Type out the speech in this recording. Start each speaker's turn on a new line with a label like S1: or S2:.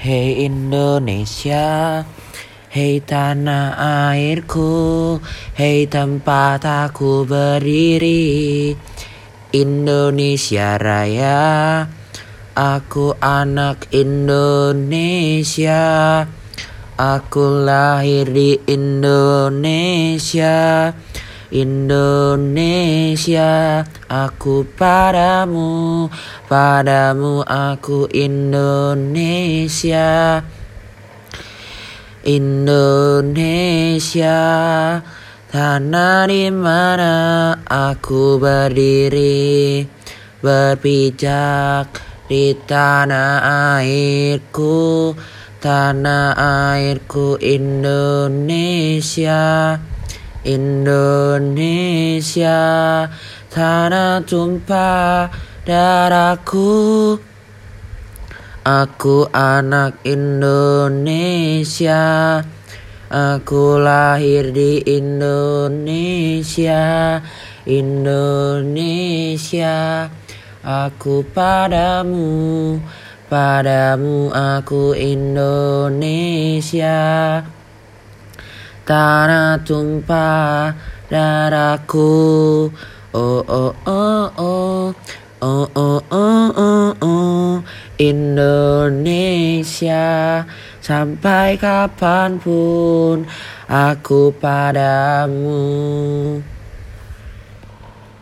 S1: Hei Indonesia, hei tanah airku, hei tempat aku berdiri. Indonesia Raya, aku anak Indonesia. Aku lahir di Indonesia. Indonesia, aku padamu, padamu aku Indonesia. Indonesia, tanah di mana aku berdiri, berpijak di tanah airku, tanah airku Indonesia. Indonesia tanah tumpah darahku. Aku anak Indonesia Aku lahir di Indonesia Indonesia. Aku padamu Padamu aku Indonesia Tanah tumpah darahku. Oh oh oh oh. Oh oh oh oh oh. Indonesia Sampai kapan pun Aku padamu.